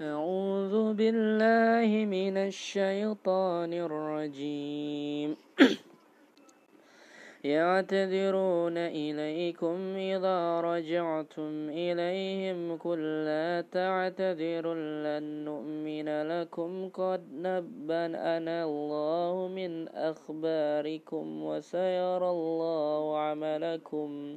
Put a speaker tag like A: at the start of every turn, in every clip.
A: أعوذ بالله من الشيطان الرجيم. يعتذرون إليكم إذا رجعتم إليهم قل لا تعتذروا لن نؤمن لكم. قد نبأنا الله من أخباركم وسيرى الله عملكم.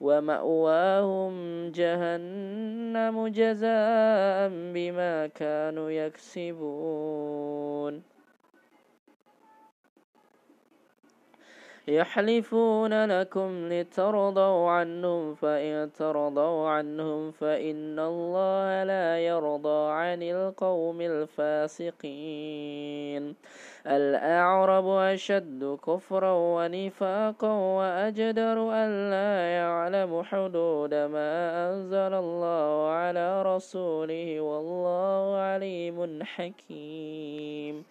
A: ومأواهم جهنم جزاء بما كانوا يكسبون. يحلفون لكم لترضوا عنهم فإن ترضوا عنهم فإن الله لا يرضى عن القوم الفاسقين. الأعرب أشد كفرا ونفاقا وأجدر أن لا يعلم حدود ما أنزل الله على رسوله والله عليم حكيم.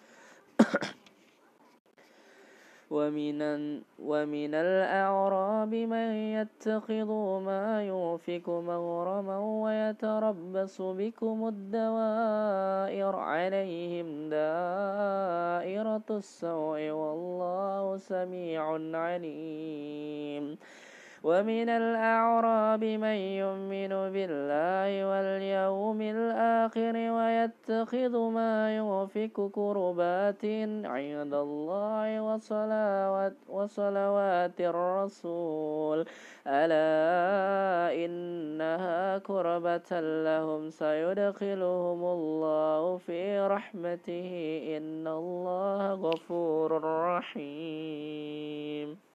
A: ومن, ومن الأعراب من يتخذ ما يوفك مغرما ويتربص بكم الدوائر عليهم دائرة السوء والله سميع عليم. ومن الأعراب من يؤمن بالله واليوم الآخر ويتخذ ما يوفك كربات عند الله وصلوات, وصلوات الرسول. ألا إنها كربة لهم سيدخلهم الله في رحمته. إن الله غفور رحيم.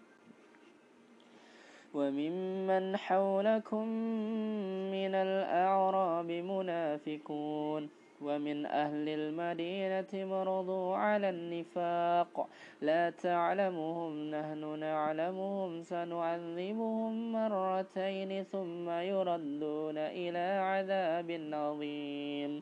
A: وممن حولكم من الأعراب منافقون ومن أهل المدينة مرضوا على النفاق. لا تعلمهم نحن نعلمهم سنعذبهم مرتين ثم يردون إلى عذاب عظيم.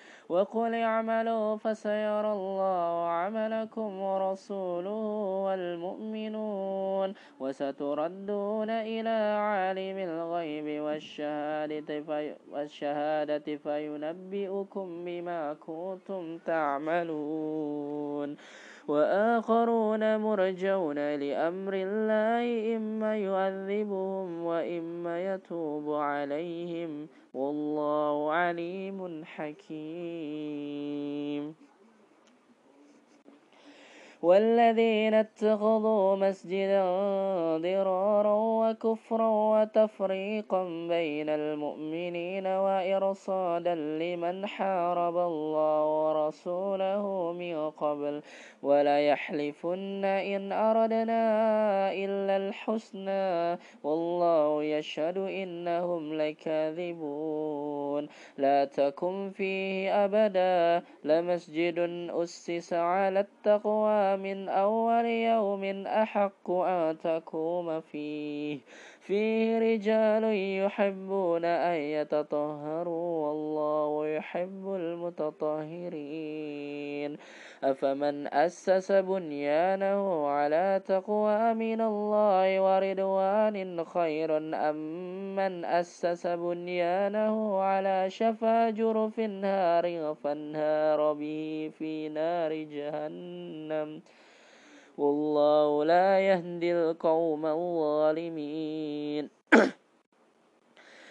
A: وقل اعملوا فسيرى الله عملكم ورسوله والمؤمنون وستردون إلى عالم الغيب والشهادة, في والشهادة فينبئكم بما كنتم تعملون. وآخرون مرجون لأمر الله إما يعذبهم وإما يتوب عليهم. والله عليم حكيم. والذين اتخذوا مسجدا ضرارا وكفرا وتفريقا بين المؤمنين وإرصادا لمن حارب الله ورسوله من قبل. ولا يحلفن إن أردنا إلا الحسنى. والله يشهد إنهم لكاذبون. لا تكن فيه أبدا لمسجد أسس على التقوى. من أول يوم أحق أن تقوم فيه. فيه رجال يحبون أن يتطهروا والله يحب المتطهرين. أفمن أسس بنيانه على تقوى من الله ورضوان خير أم من أسس بنيانه على شفا جرف هار فانهار به في نار جهنم والله لا يهدي القوم الظالمين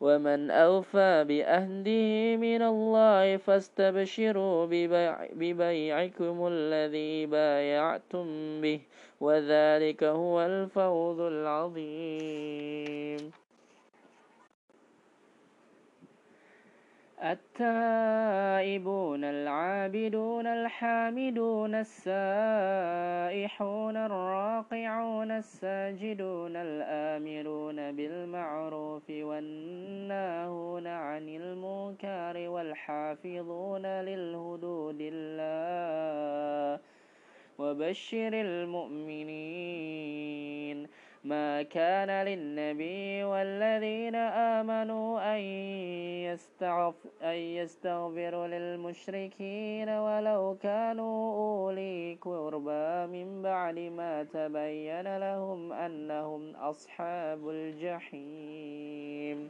A: ومن أوفى بأهده من الله فاستبشروا ببيع ببيعكم الذي بايعتم به وذلك هو الفوز العظيم. التائبون العابدون الحامدون السائحون الراقعون الساجدون الآمرون بالمعروف والناهون عن المنكر والحافظون للهدود الله وبشر المؤمنين ما كان للنبي والذين آمنوا أن, يستغف أن يستغفروا للمشركين ولو كانوا أولي قربى من بعد ما تبين لهم أنهم أصحاب الجحيم.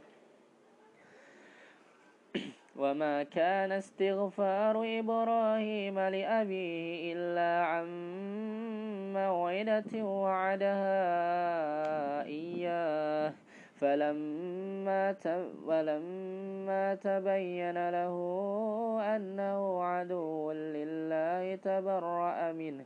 A: وما كان استغفار إبراهيم لأبيه إلا عن موعدة وعدها إياه. فلما ولما تبين له أنه عدو لله تبرأ منه.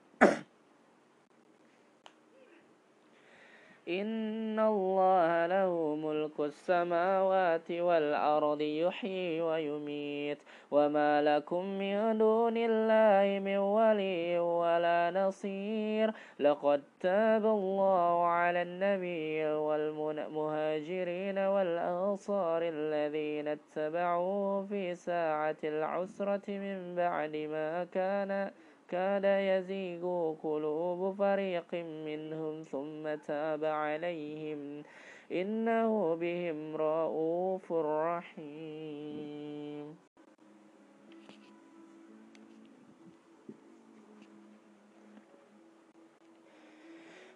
A: إن الله له ملك السماوات والأرض يحيي ويميت. وما لكم من دون الله من ولي ولا نصير. لقد تاب الله على النبي والمهاجرين والأنصار الذين اتبعوه في ساعة العسرة من بعد ما كان كاد يزيغ قلوب فريق منهم ثم تاب عليهم. إنه بهم رؤوف رحيم.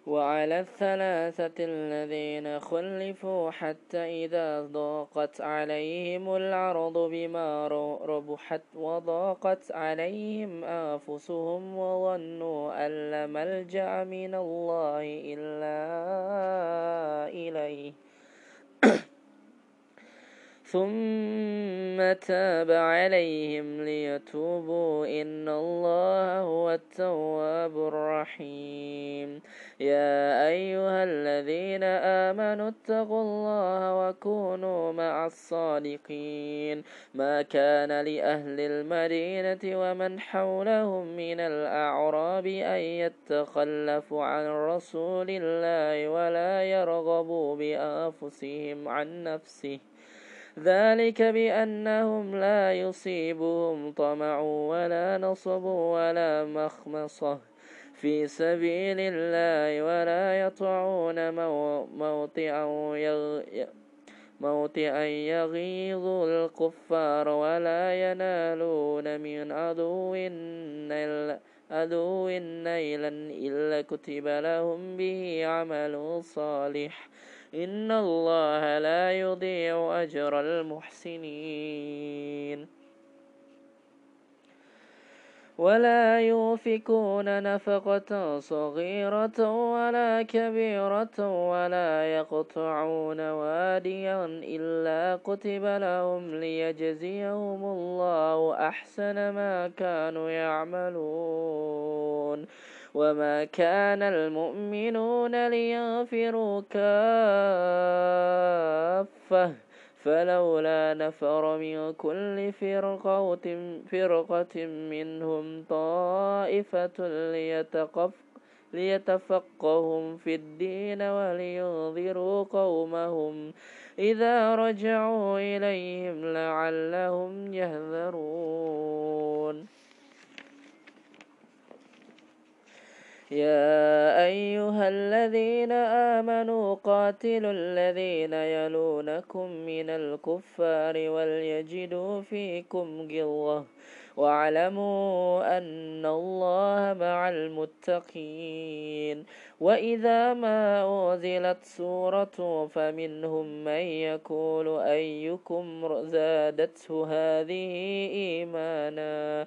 A: وعلى الثلاثة الذين خلفوا حتى إذا ضاقت عليهم الأرض بما ربحت وضاقت عليهم أنفسهم وظنوا أن لا ملجأ من الله إلا إليه. ثم تاب عليهم ليتوبوا إن الله هو التواب الرحيم يا أيها الذين آمنوا اتقوا الله وكونوا مع الصادقين ما كان لأهل المدينة ومن حولهم من الأعراب أن يتخلفوا عن رسول الله ولا يرغبوا بأنفسهم عن نفسه ذلك بأنهم لا يصيبهم طمع ولا نصب ولا مخمصة في سبيل الله ولا يطعون موطئا موت أن يغيظوا الكفار ولا ينالون من عدو عدو نيلا إلا كتب لهم به عمل صالح إن الله لا يضيع أجر المحسنين ولا يوفكون نفقة صغيرة ولا كبيرة ولا يقطعون واديا إلا كتب لهم ليجزيهم الله أحسن ما كانوا يعملون وما كان المؤمنون ليغفروا كافة فلولا نفر من كل فرقة, فرقة منهم طائفة ليتفقهم في الدين ولينذروا قومهم إذا رجعوا إليهم لعلهم يهذرون يا أيها الذين آمنوا قاتلوا الذين يلونكم من الكفار وليجدوا فيكم غلظة واعلموا أن الله مع المتقين. وإذا ما أنزلت سورة فمنهم من يقول أيكم زادته هذه إيمانا؟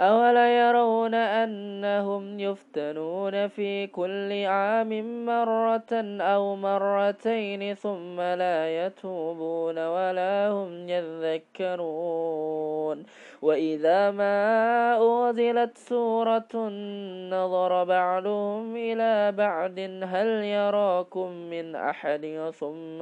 A: أولا يرون أنهم يفتنون في كل عام مرة أو مرتين ثم لا يتوبون ولا هم يذكرون. وإذا ما أنزلت سورة نظر بعضهم إلى بعد هل يراكم من أحد؟ ثم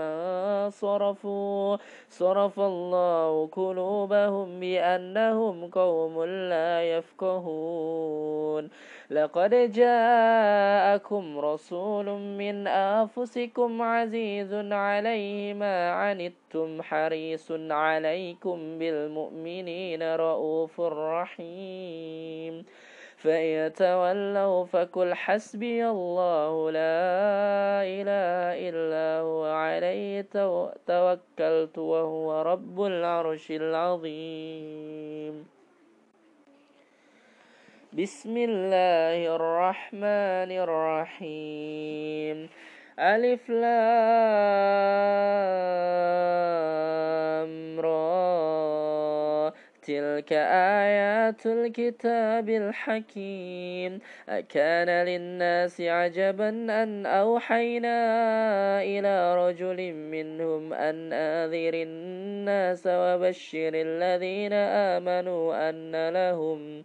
A: صرفوا صرف الله قلوبهم بأنهم قوم لا يفقهون. لقد جاءكم رسول من أنفسكم عزيز عليه ما عنتم حريص عليكم بالمؤمنين رؤوف رحيم. فإن تولوا فكل حسبي الله لا إله إلا هو عليه توكلت وهو رب العرش العظيم. بسم الله الرحمن الرحيم. ألف لام را. تلك آيات الكتاب الحكيم. أكان للناس عجبا أن أوحينا إلى رجل منهم أن آذر الناس وبشر الذين آمنوا أن لهم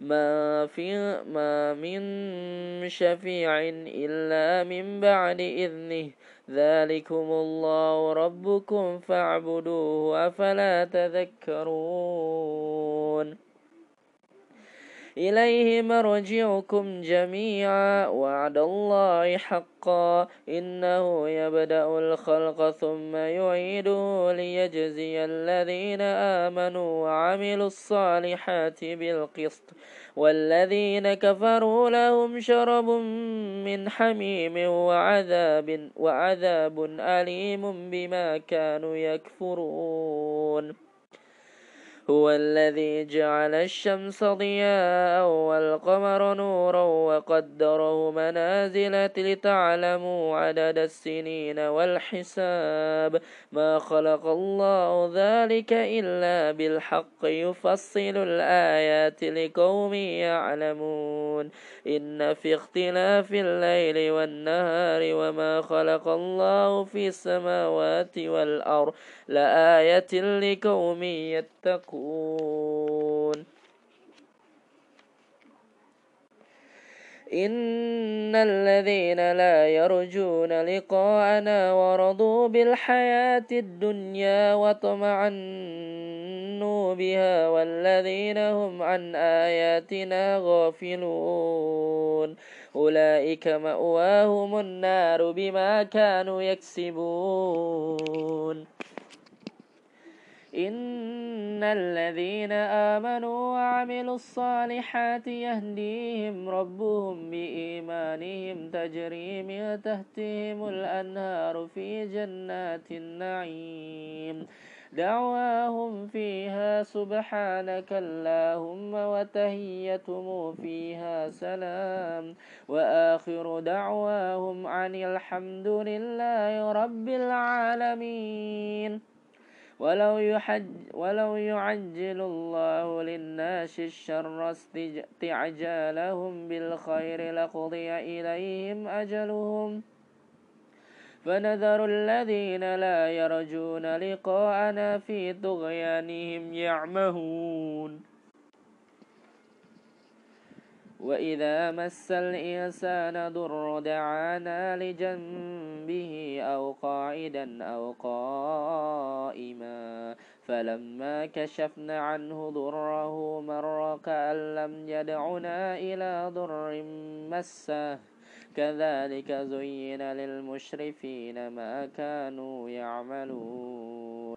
A: ما في ما من شفيع إلا من بعد إذنه. ذلكم الله ربكم فاعبدوه أفلا تذكرون. إليه مرجعكم جميعا. وعد الله حقا. إنه يبدأ الخلق ثم يعيده ليجزي الذين آمنوا وعملوا الصالحات بالقسط. والذين كفروا لهم شرب من حميم وعذاب وعذاب أليم بما كانوا يكفرون. هو الذي جعل الشمس ضياء والقمر نورا وقدره منازل لتعلموا عدد السنين والحساب. ما خلق الله ذلك إلا بالحق يفصل الآيات لقوم يعلمون. إن في اختلاف الليل والنهار وما خلق الله في السماوات والأرض لآية لقوم يتقون. إن الذين لا يرجون لقاءنا ورضوا بالحياة الدنيا وطمعنوا بها والذين هم عن آياتنا غافلون. أولئك مأواهم النار بما كانوا يكسبون. إن الذين آمنوا وعملوا الصالحات يهديهم ربهم بإيمانهم تجري من تحتهم الأنهار في جنات النعيم دعواهم فيها سبحانك اللهم وتهيتهم فيها سلام وآخر دعواهم عن الحمد لله رب العالمين ولو, يحج ولو يعجل الله للناس الشر استعجالهم بالخير لقضي إليهم أجلهم. فنذر الذين لا يرجون لقاءنا في طغيانهم يعمهون. وإذا مس الإنسان ضر دعانا لجنبه أو قاعدا أو قائما فلما كشفنا عنه ضره مر كأن لم يدعنا إلى ضر مسه كذلك زين للمشرفين ما كانوا يعملون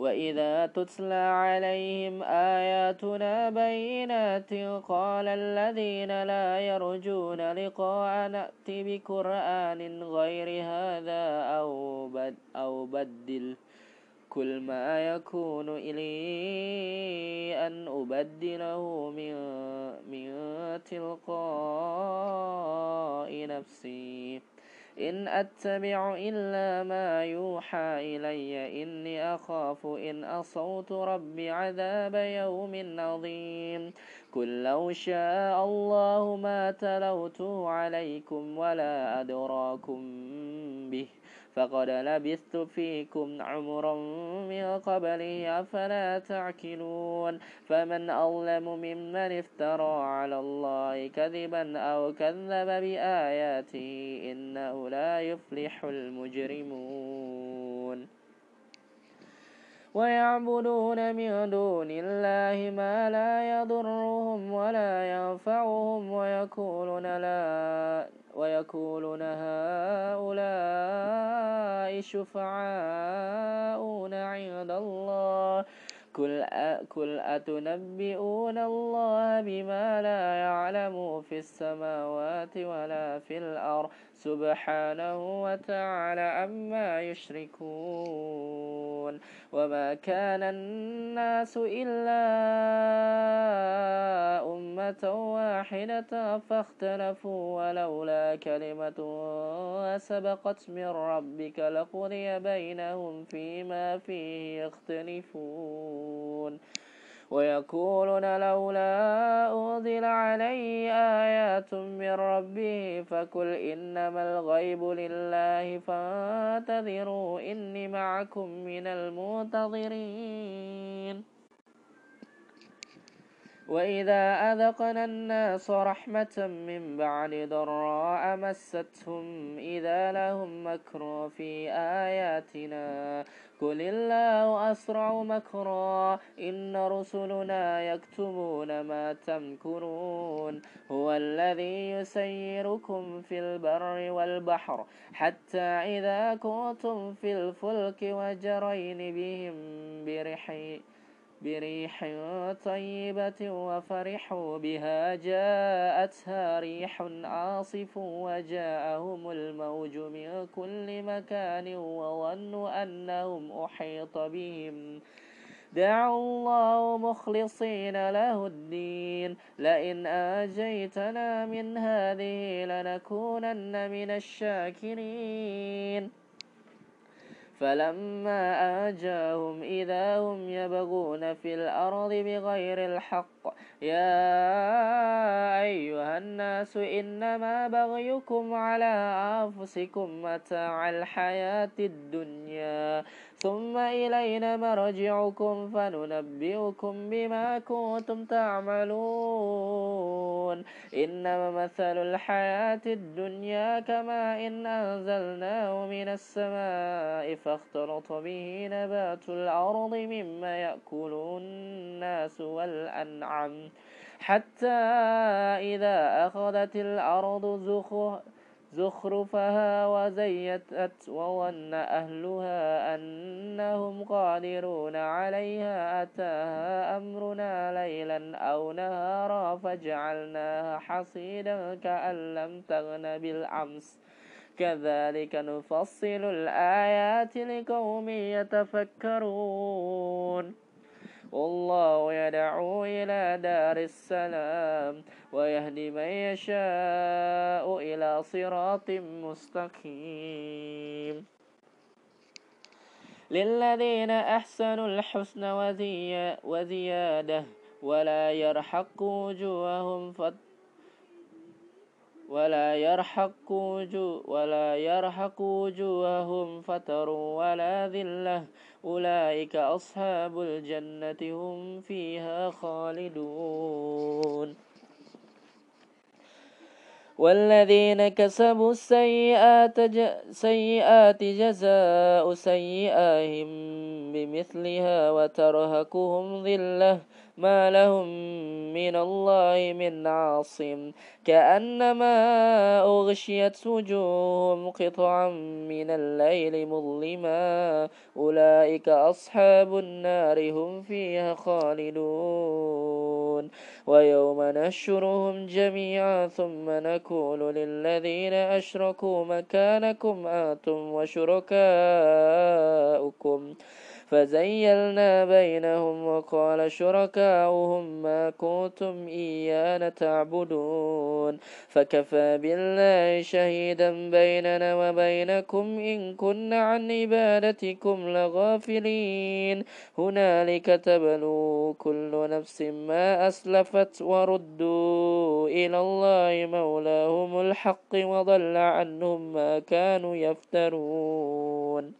A: وإذا تتلى عليهم آياتنا بينات قال الذين لا يرجون لقاء نأت بقرآن غير هذا أو, بد أو بدل كل ما يكون إلي أن أبدله من, من تلقاء نفسي إن أتبع إلا ما يوحى إلي إني أخاف إن أصوت ربي عذاب يوم عظيم. قل لو شاء الله ما تلوته عليكم ولا أدراكم به. فقد لبثت فيكم عمرا من قبله أفلا تعقلون فمن أظلم ممن افترى على الله كذبا أو كذب بآياته إنه لا يفلح المجرمون ويعبدون من دون الله ما لا يضرهم ولا ينفعهم ويقولون لا ويقولون هؤلاء شفعاؤنا عند الله. كل كل أتنبئون الله بما لا يعلم في السماوات ولا في الأرض سبحانه وتعالى عما يشركون وما كان الناس إلا أمة واحدة فاختلفوا ولولا كلمة سبقت من ربك لقضي بينهم فيما فيه يختلفون ويقولون لولا أنزل عليه آيات من ربه فقل إنما الغيب لله فانتظروا إني معكم من المنتظرين. وإذا أذقنا الناس رحمة من بعد ضراء مستهم إذا لهم مكر في آياتنا قل الله أسرع مكرا إن رسلنا يكتبون ما تمكرون هو الذي يسيركم في البر والبحر حتى إذا كنتم في الفلك وجرين بهم برحي بريح طيبة وفرحوا بها. جاءتها ريح عاصف وجاءهم الموج من كل مكان وظنوا أنهم أحيط بهم. دعوا الله مخلصين له الدين. لئن آجيتنا من هذه لنكونن من الشاكرين. فلما آجاهم إذا هم يبغون في الأرض بغير الحق يا أيها الناس إنما بغيكم على أنفسكم متاع الحياة الدنيا. ثم إلينا مرجعكم فننبئكم بما كنتم تعملون. إنما مثل الحياة الدنيا كما إن أنزلناه من السماء فاختلط به نبات الأرض مما يأكل الناس والأنعام. حتى إذا أخذت الأرض زخرها زخرفها وزيتت وظن أهلها أنهم قادرون عليها. أتاها أمرنا ليلا أو نهارا فجعلناها حصيدا كأن لم تغن بالأمس. كذلك نفصل الآيات لقوم يتفكرون. والله يدعو إلى دار السلام ويهدي من يشاء إلى صراط مستقيم. للذين أحسنوا الحسن وزيادة ولا يرحق وجوههم ولا يرحق وجو ولا يرحق وجوههم فتر ولا ذلة. أولئك أصحاب الجنة هم فيها خالدون. والذين كسبوا السيئات سيئات جزاء سيئهم بمثلها وترهقهم ذلة. ما لهم من الله من عاصم. كأنما أغشيت وجوههم قطعا من الليل مظلما. أولئك أصحاب النار هم فيها خالدون. ويوم نشرهم جميعا ثم نقول للذين أشركوا مكانكم أنتم وشركاؤكم. فزيلنا بينهم وقال شركاؤهم ما كنتم إيانا تعبدون. فكفى بالله شهيدا بيننا وبينكم إن كنا عن عبادتكم لغافلين. هنالك تبلو كل نفس ما أسلفت وردوا إلى الله مولاهم الحق وضل عنهم ما كانوا يفترون.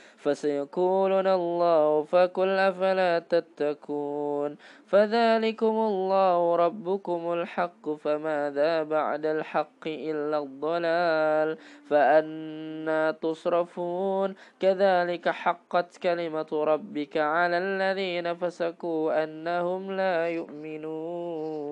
A: فسيقولون الله فقل أفلا تتكون فذلكم الله ربكم الحق فماذا بعد الحق إلا الضلال؟ فأنا تصرفون. كذلك حقت كلمة ربك على الذين فسكوا أنهم لا يؤمنون.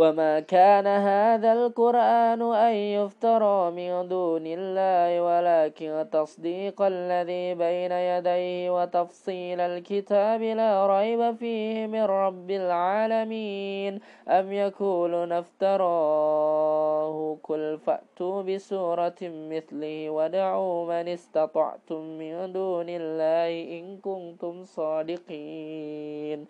A: وما كان هذا القرآن أن يفترى من دون الله ولكن تصديق الذي بين يديه وتفصيل الكتاب لا ريب فيه من رب العالمين أم يقولون افتراه قل فأتوا بسورة مثله ودعوا من استطعتم من دون الله إن كنتم صادقين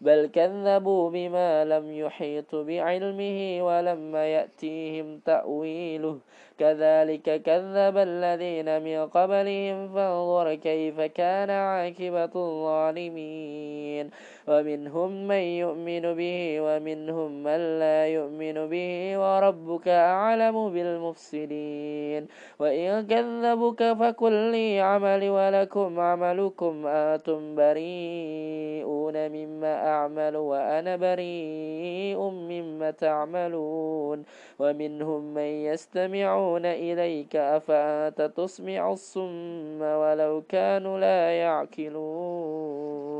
A: بل كذبوا بما لم يحيطوا بعلمه ولما يأتيهم تأويله. كذلك كذب الذين من قبلهم فانظر كيف كان عاقبة الظالمين. ومنهم من يؤمن به ومنهم من لا يؤمن به وربك أعلم بالمفسدين. وإن كذبك فكل لي عملي ولكم عملكم آتم بريئون مما أعمل وأنا بريء مما تعملون. ومنهم من يستمعون إليك أفأنت تسمع الصم ولو كانوا لا يعقلون.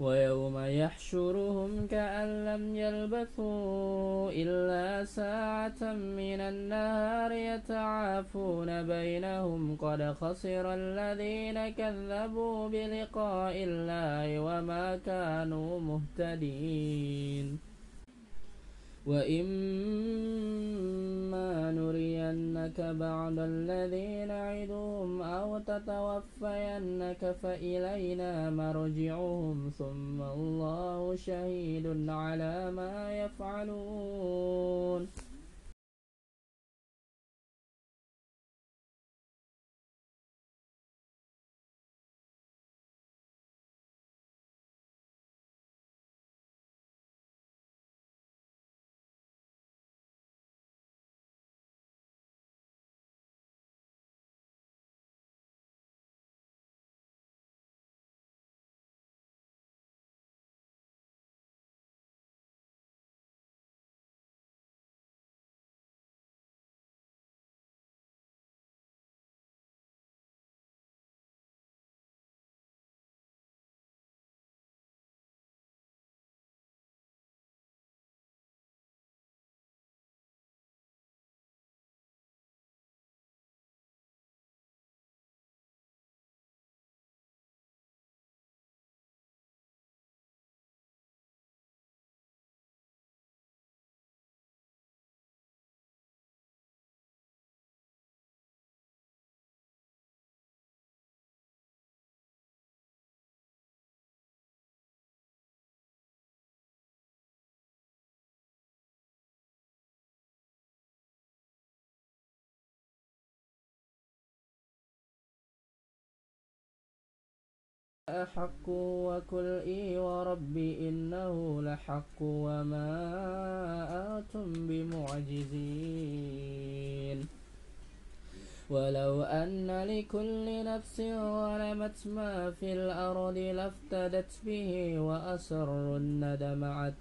B: ويوم يحشرهم كأن لم يلبثوا إلا ساعة من النهار يتعافون بينهم قد خسر الذين كذبوا بلقاء الله وما كانوا مهتدين وإما نرينك بعض الذي نعدهم أو تتوفينك فإلينا مرجعهم ثم الله شهيد على ما يفعلون أحق وكل إي وربي إنه لحق وما أنتم بمعجزين. ولو أن لكل نفس ظلمت ما في الأرض لافتدت به وأسروا الندمعت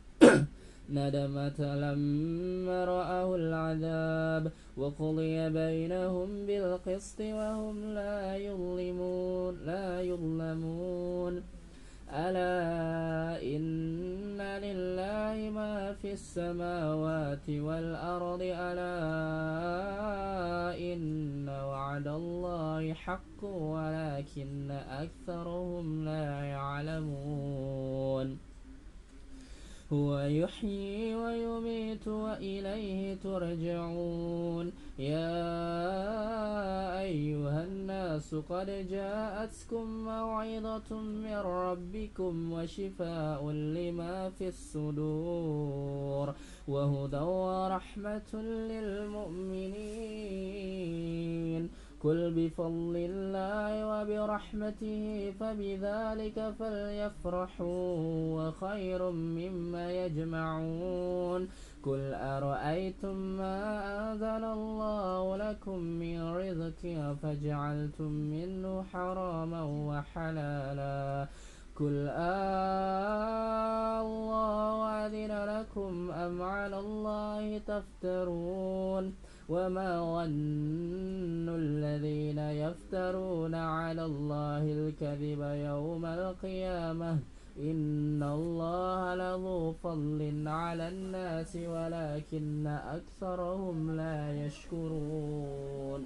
B: ندمت لما رأوا العذاب وقضي بينهم بالقسط وهم لا يظلمون لا يظلمون. ألا إن لله ما في السماوات والأرض ألا إن وعد الله حق ولكن أكثرهم لا يعلمون. هو يحيي ويميت وإليه ترجعون. يا أيها الناس قد جاءتكم موعظة من ربكم وشفاء لما في الصدور وهدى ورحمة للمؤمنين. قل بفضل الله وبرحمته فبذلك فليفرحوا وخير مما يجمعون. قل أرأيتم ما أنزل الله لكم من رزق فجعلتم منه حراما وحلالا. قل آه الله أذن لكم أم على الله تفترون. وما ظن الذين يفترون على الله الكذب يوم القيامة إن الله لذو فضل على الناس ولكن أكثرهم لا يشكرون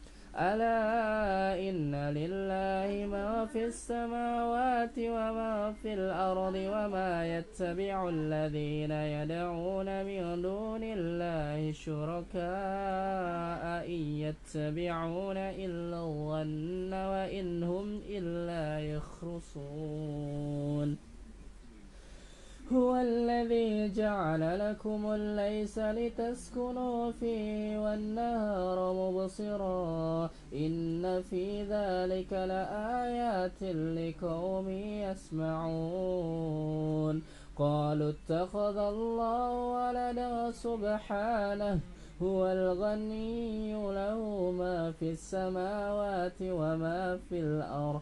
B: ألا إن لله ما في السماوات وما في الأرض وما يتبع الذين يدعون من دون الله شركاء إن يتبعون إلا الظن وإن هم إلا يخرصون هو الذي جعل لكم الليس لتسكنوا فيه والنهار مبصرا. إن في ذلك لآيات لقوم يسمعون. قالوا اتخذ الله ولدا سبحانه هو الغني له ما في السماوات وما في الأرض.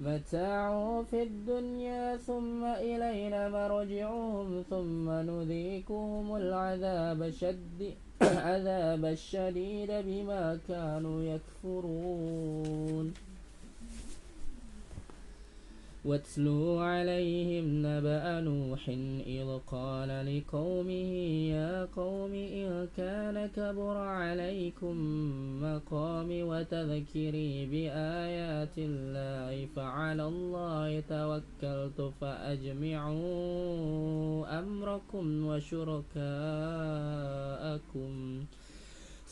B: متاع في الدنيا ثم إلينا مرجعهم ثم نذيقهم العذاب شد عذاب الشديد بما كانوا يكفرون. واتلو عليهم نبأ نوح إذ قال لقومه يا قوم إن كان كبر عليكم مقامي وتذكري بآيات الله فعلى الله توكلت فأجمعوا أمركم وشركاءكم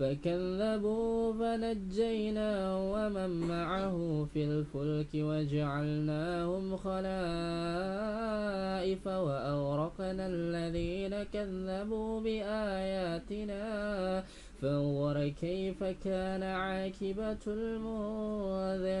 B: فكذبوا فنجيناه ومن معه في الفلك وجعلناهم خلائف وأغرقنا الذين كذبوا بآياتنا فانظر كيف كان عاقبة المنذرين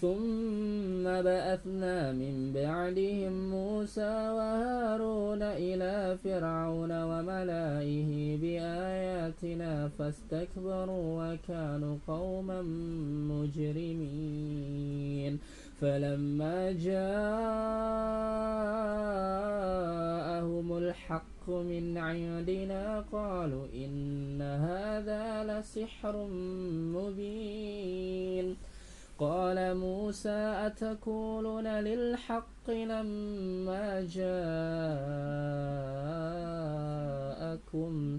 B: ثم بعثنا من بعدهم موسى وهارون إلى فرعون وملائه بآياتنا فاستكبروا وكانوا قوما مجرمين. فلما جاءهم الحق من عندنا قالوا إن هذا لسحر مبين. قال موسى أتقولون للحق لما جاءكم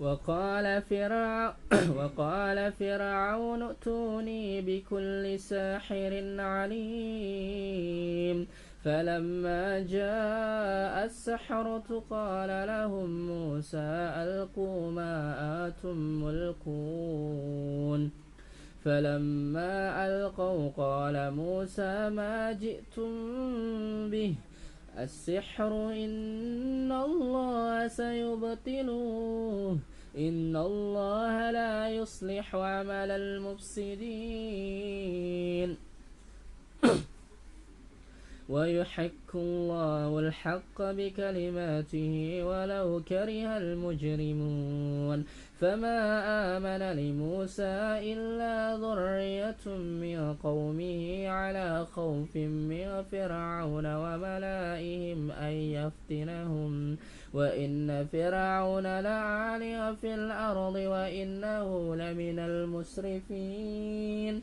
B: وقال فرعون وقال فرعون ائتوني بكل ساحر عليم. فلما جاء السحرة قال لهم موسى ألقوا ما آتم ملكون. فلما ألقوا قال موسى ما جئتم به. السحر إن الله سيبطله. إن الله لا يصلح عمل المفسدين. ويحق الله الحق بكلماته ولو كره المجرمون. فما آمن لموسى إلا ذرية من قومه على خوف من فرعون وملائهم أن يفتنهم. وإن فرعون لعالي في الأرض وإنه لمن المسرفين.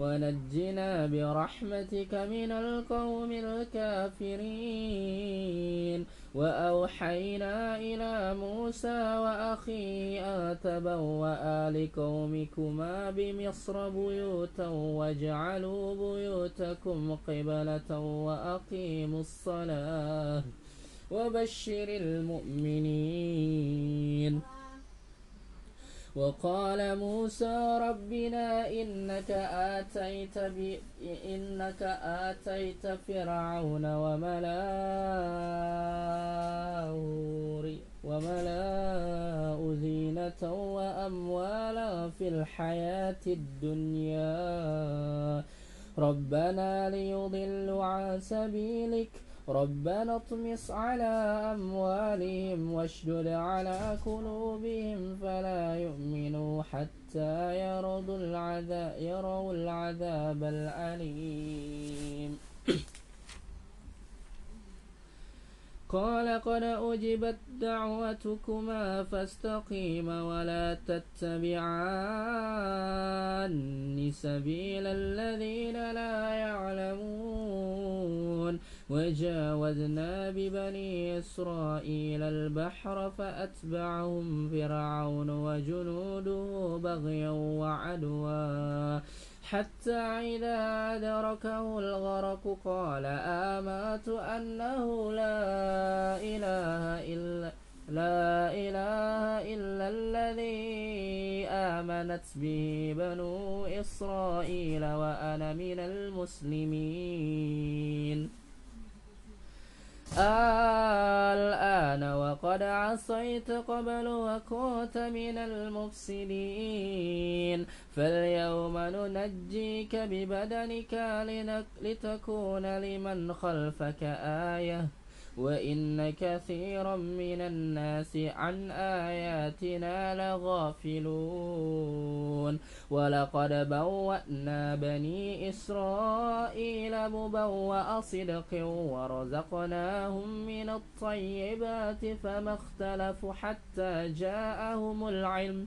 B: ونجنا برحمتك من القوم الكافرين. وأوحينا إلى موسى وأخيه أن تبوأ لقومكما بمصر بيوتا واجعلوا بيوتكم قبلة وأقيموا الصلاة وبشر المؤمنين. وقال موسى ربنا إنك آتيت. إنك آتيت فرعون وملأه وملأه زينة وأموالا في الحياة الدنيا ربنا ليضلوا عن سبيلك ربنا اطمس على أموالهم واشدد على قلوبهم فلا يؤمنوا حتى يروا العذاب, يروا العذاب الأليم. قال قد أجبت دعوتكما فاستقيما ولا تتبعان سبيل الذين لا يعلمون. وجاوزنا ببني إسرائيل البحر فأتبعهم فرعون وجنوده بغيا وعدوا حتى إذا أدركه الغرق قال آمنت أنه لا إله إلا لا إله إلا الذي آمنت به بنو إسرائيل وأنا من المسلمين. الآن وقد عصيت قبل وكنت من المفسدين. فاليوم ننجيك ببدنك لتكون لمن خلفك آية. وإن كثيرا من الناس عن آياتنا لغافلون ولقد بوأنا بني إسرائيل مبوأ صدق ورزقناهم من الطيبات فما اختلفوا حتى جاءهم العلم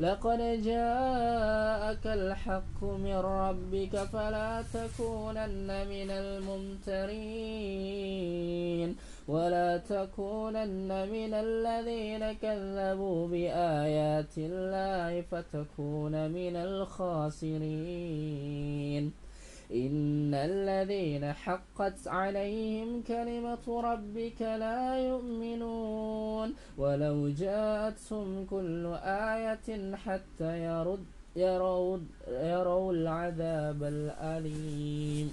B: لقد جاءك الحق من ربك فلا تكونن من الممترين ولا تكونن من الذين كذبوا بآيات الله فتكون من الخاسرين إن الذين حقت عليهم كلمة ربك لا يؤمنون ولو جاءتهم كل آية حتى يرد يروا, العذاب الأليم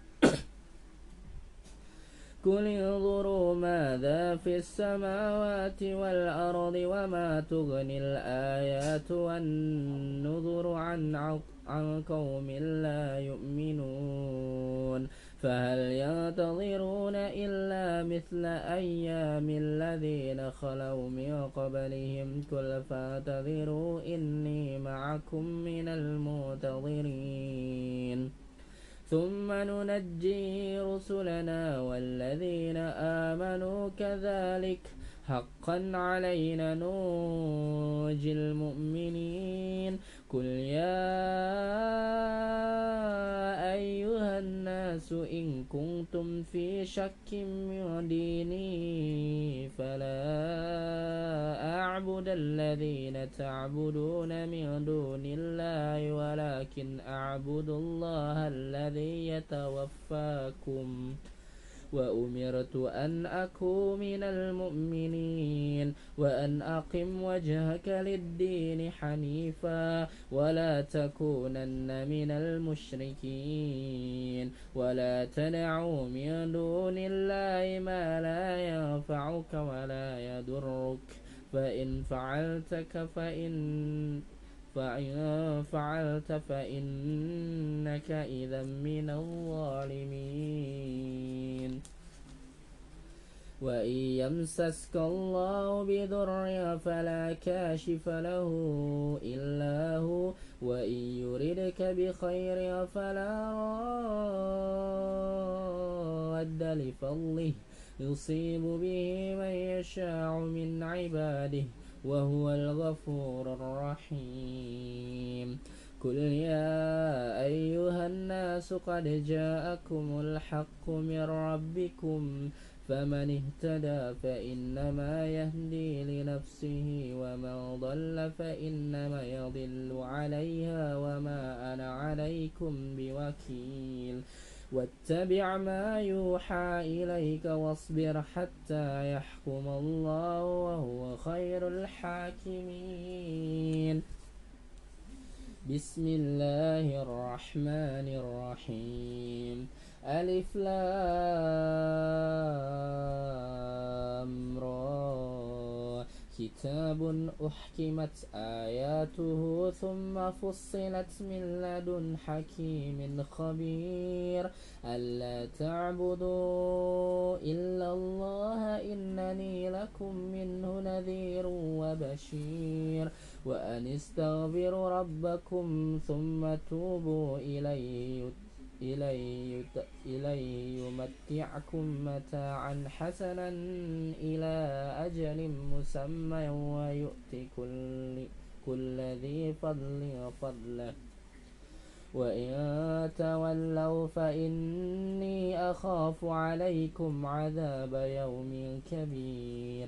B: قل انظروا ماذا في السماوات والأرض وما تغني الآيات والنذر عن عن قوم لا يؤمنون. فهل ينتظرون إلا مثل أيام الذين خلوا من قبلهم؟ قل فانتظروا إني معكم من المنتظرين ثم ننجي رسلنا والذين آمنوا كذلك. حقا علينا نوجي المؤمنين. قل يا أيها الناس إن كنتم في شك من ديني فلا أعبد الذين تعبدون من دون الله ولكن أعبد الله الذي يتوفاكم وأمرت أن أكون من المؤمنين وأن أقم وجهك للدين حنيفا ولا تكونن من المشركين ولا تدعوا من دون الله ما لا ينفعك ولا يضرك فإن فعلتك فإن فإن فعلت فإنك إذا من الظالمين. وإن يمسسك الله بضر فلا كاشف له إلا هو وإن يردك بخير فلا راد لفضله يصيب به من يشاء من عباده. وهو الغفور الرحيم. قل يا أيها الناس قد جاءكم الحق من ربكم فمن اهتدى فإنما يهدي لنفسه ومن ضل فإنما يضل عليها وما أنا عليكم بوكيل. واتبع ما يوحى إليك واصبر حتى يحكم الله وهو خير الحاكمين. بسم الله الرحمن الرحيم. ألف لام را كتاب أحكمت آياته ثم فصلت من لدن حكيم خبير. ألا تعبدوا إلا الله إنني لكم منه نذير وبشير. وأن استغفروا ربكم ثم توبوا إليه. إلي, إلي يمتعكم متاعا حسنا إلى أجل مسمى ويؤتي كل, كل ذي فضل فضله وإن تولوا فإني أخاف عليكم عذاب يوم كبير.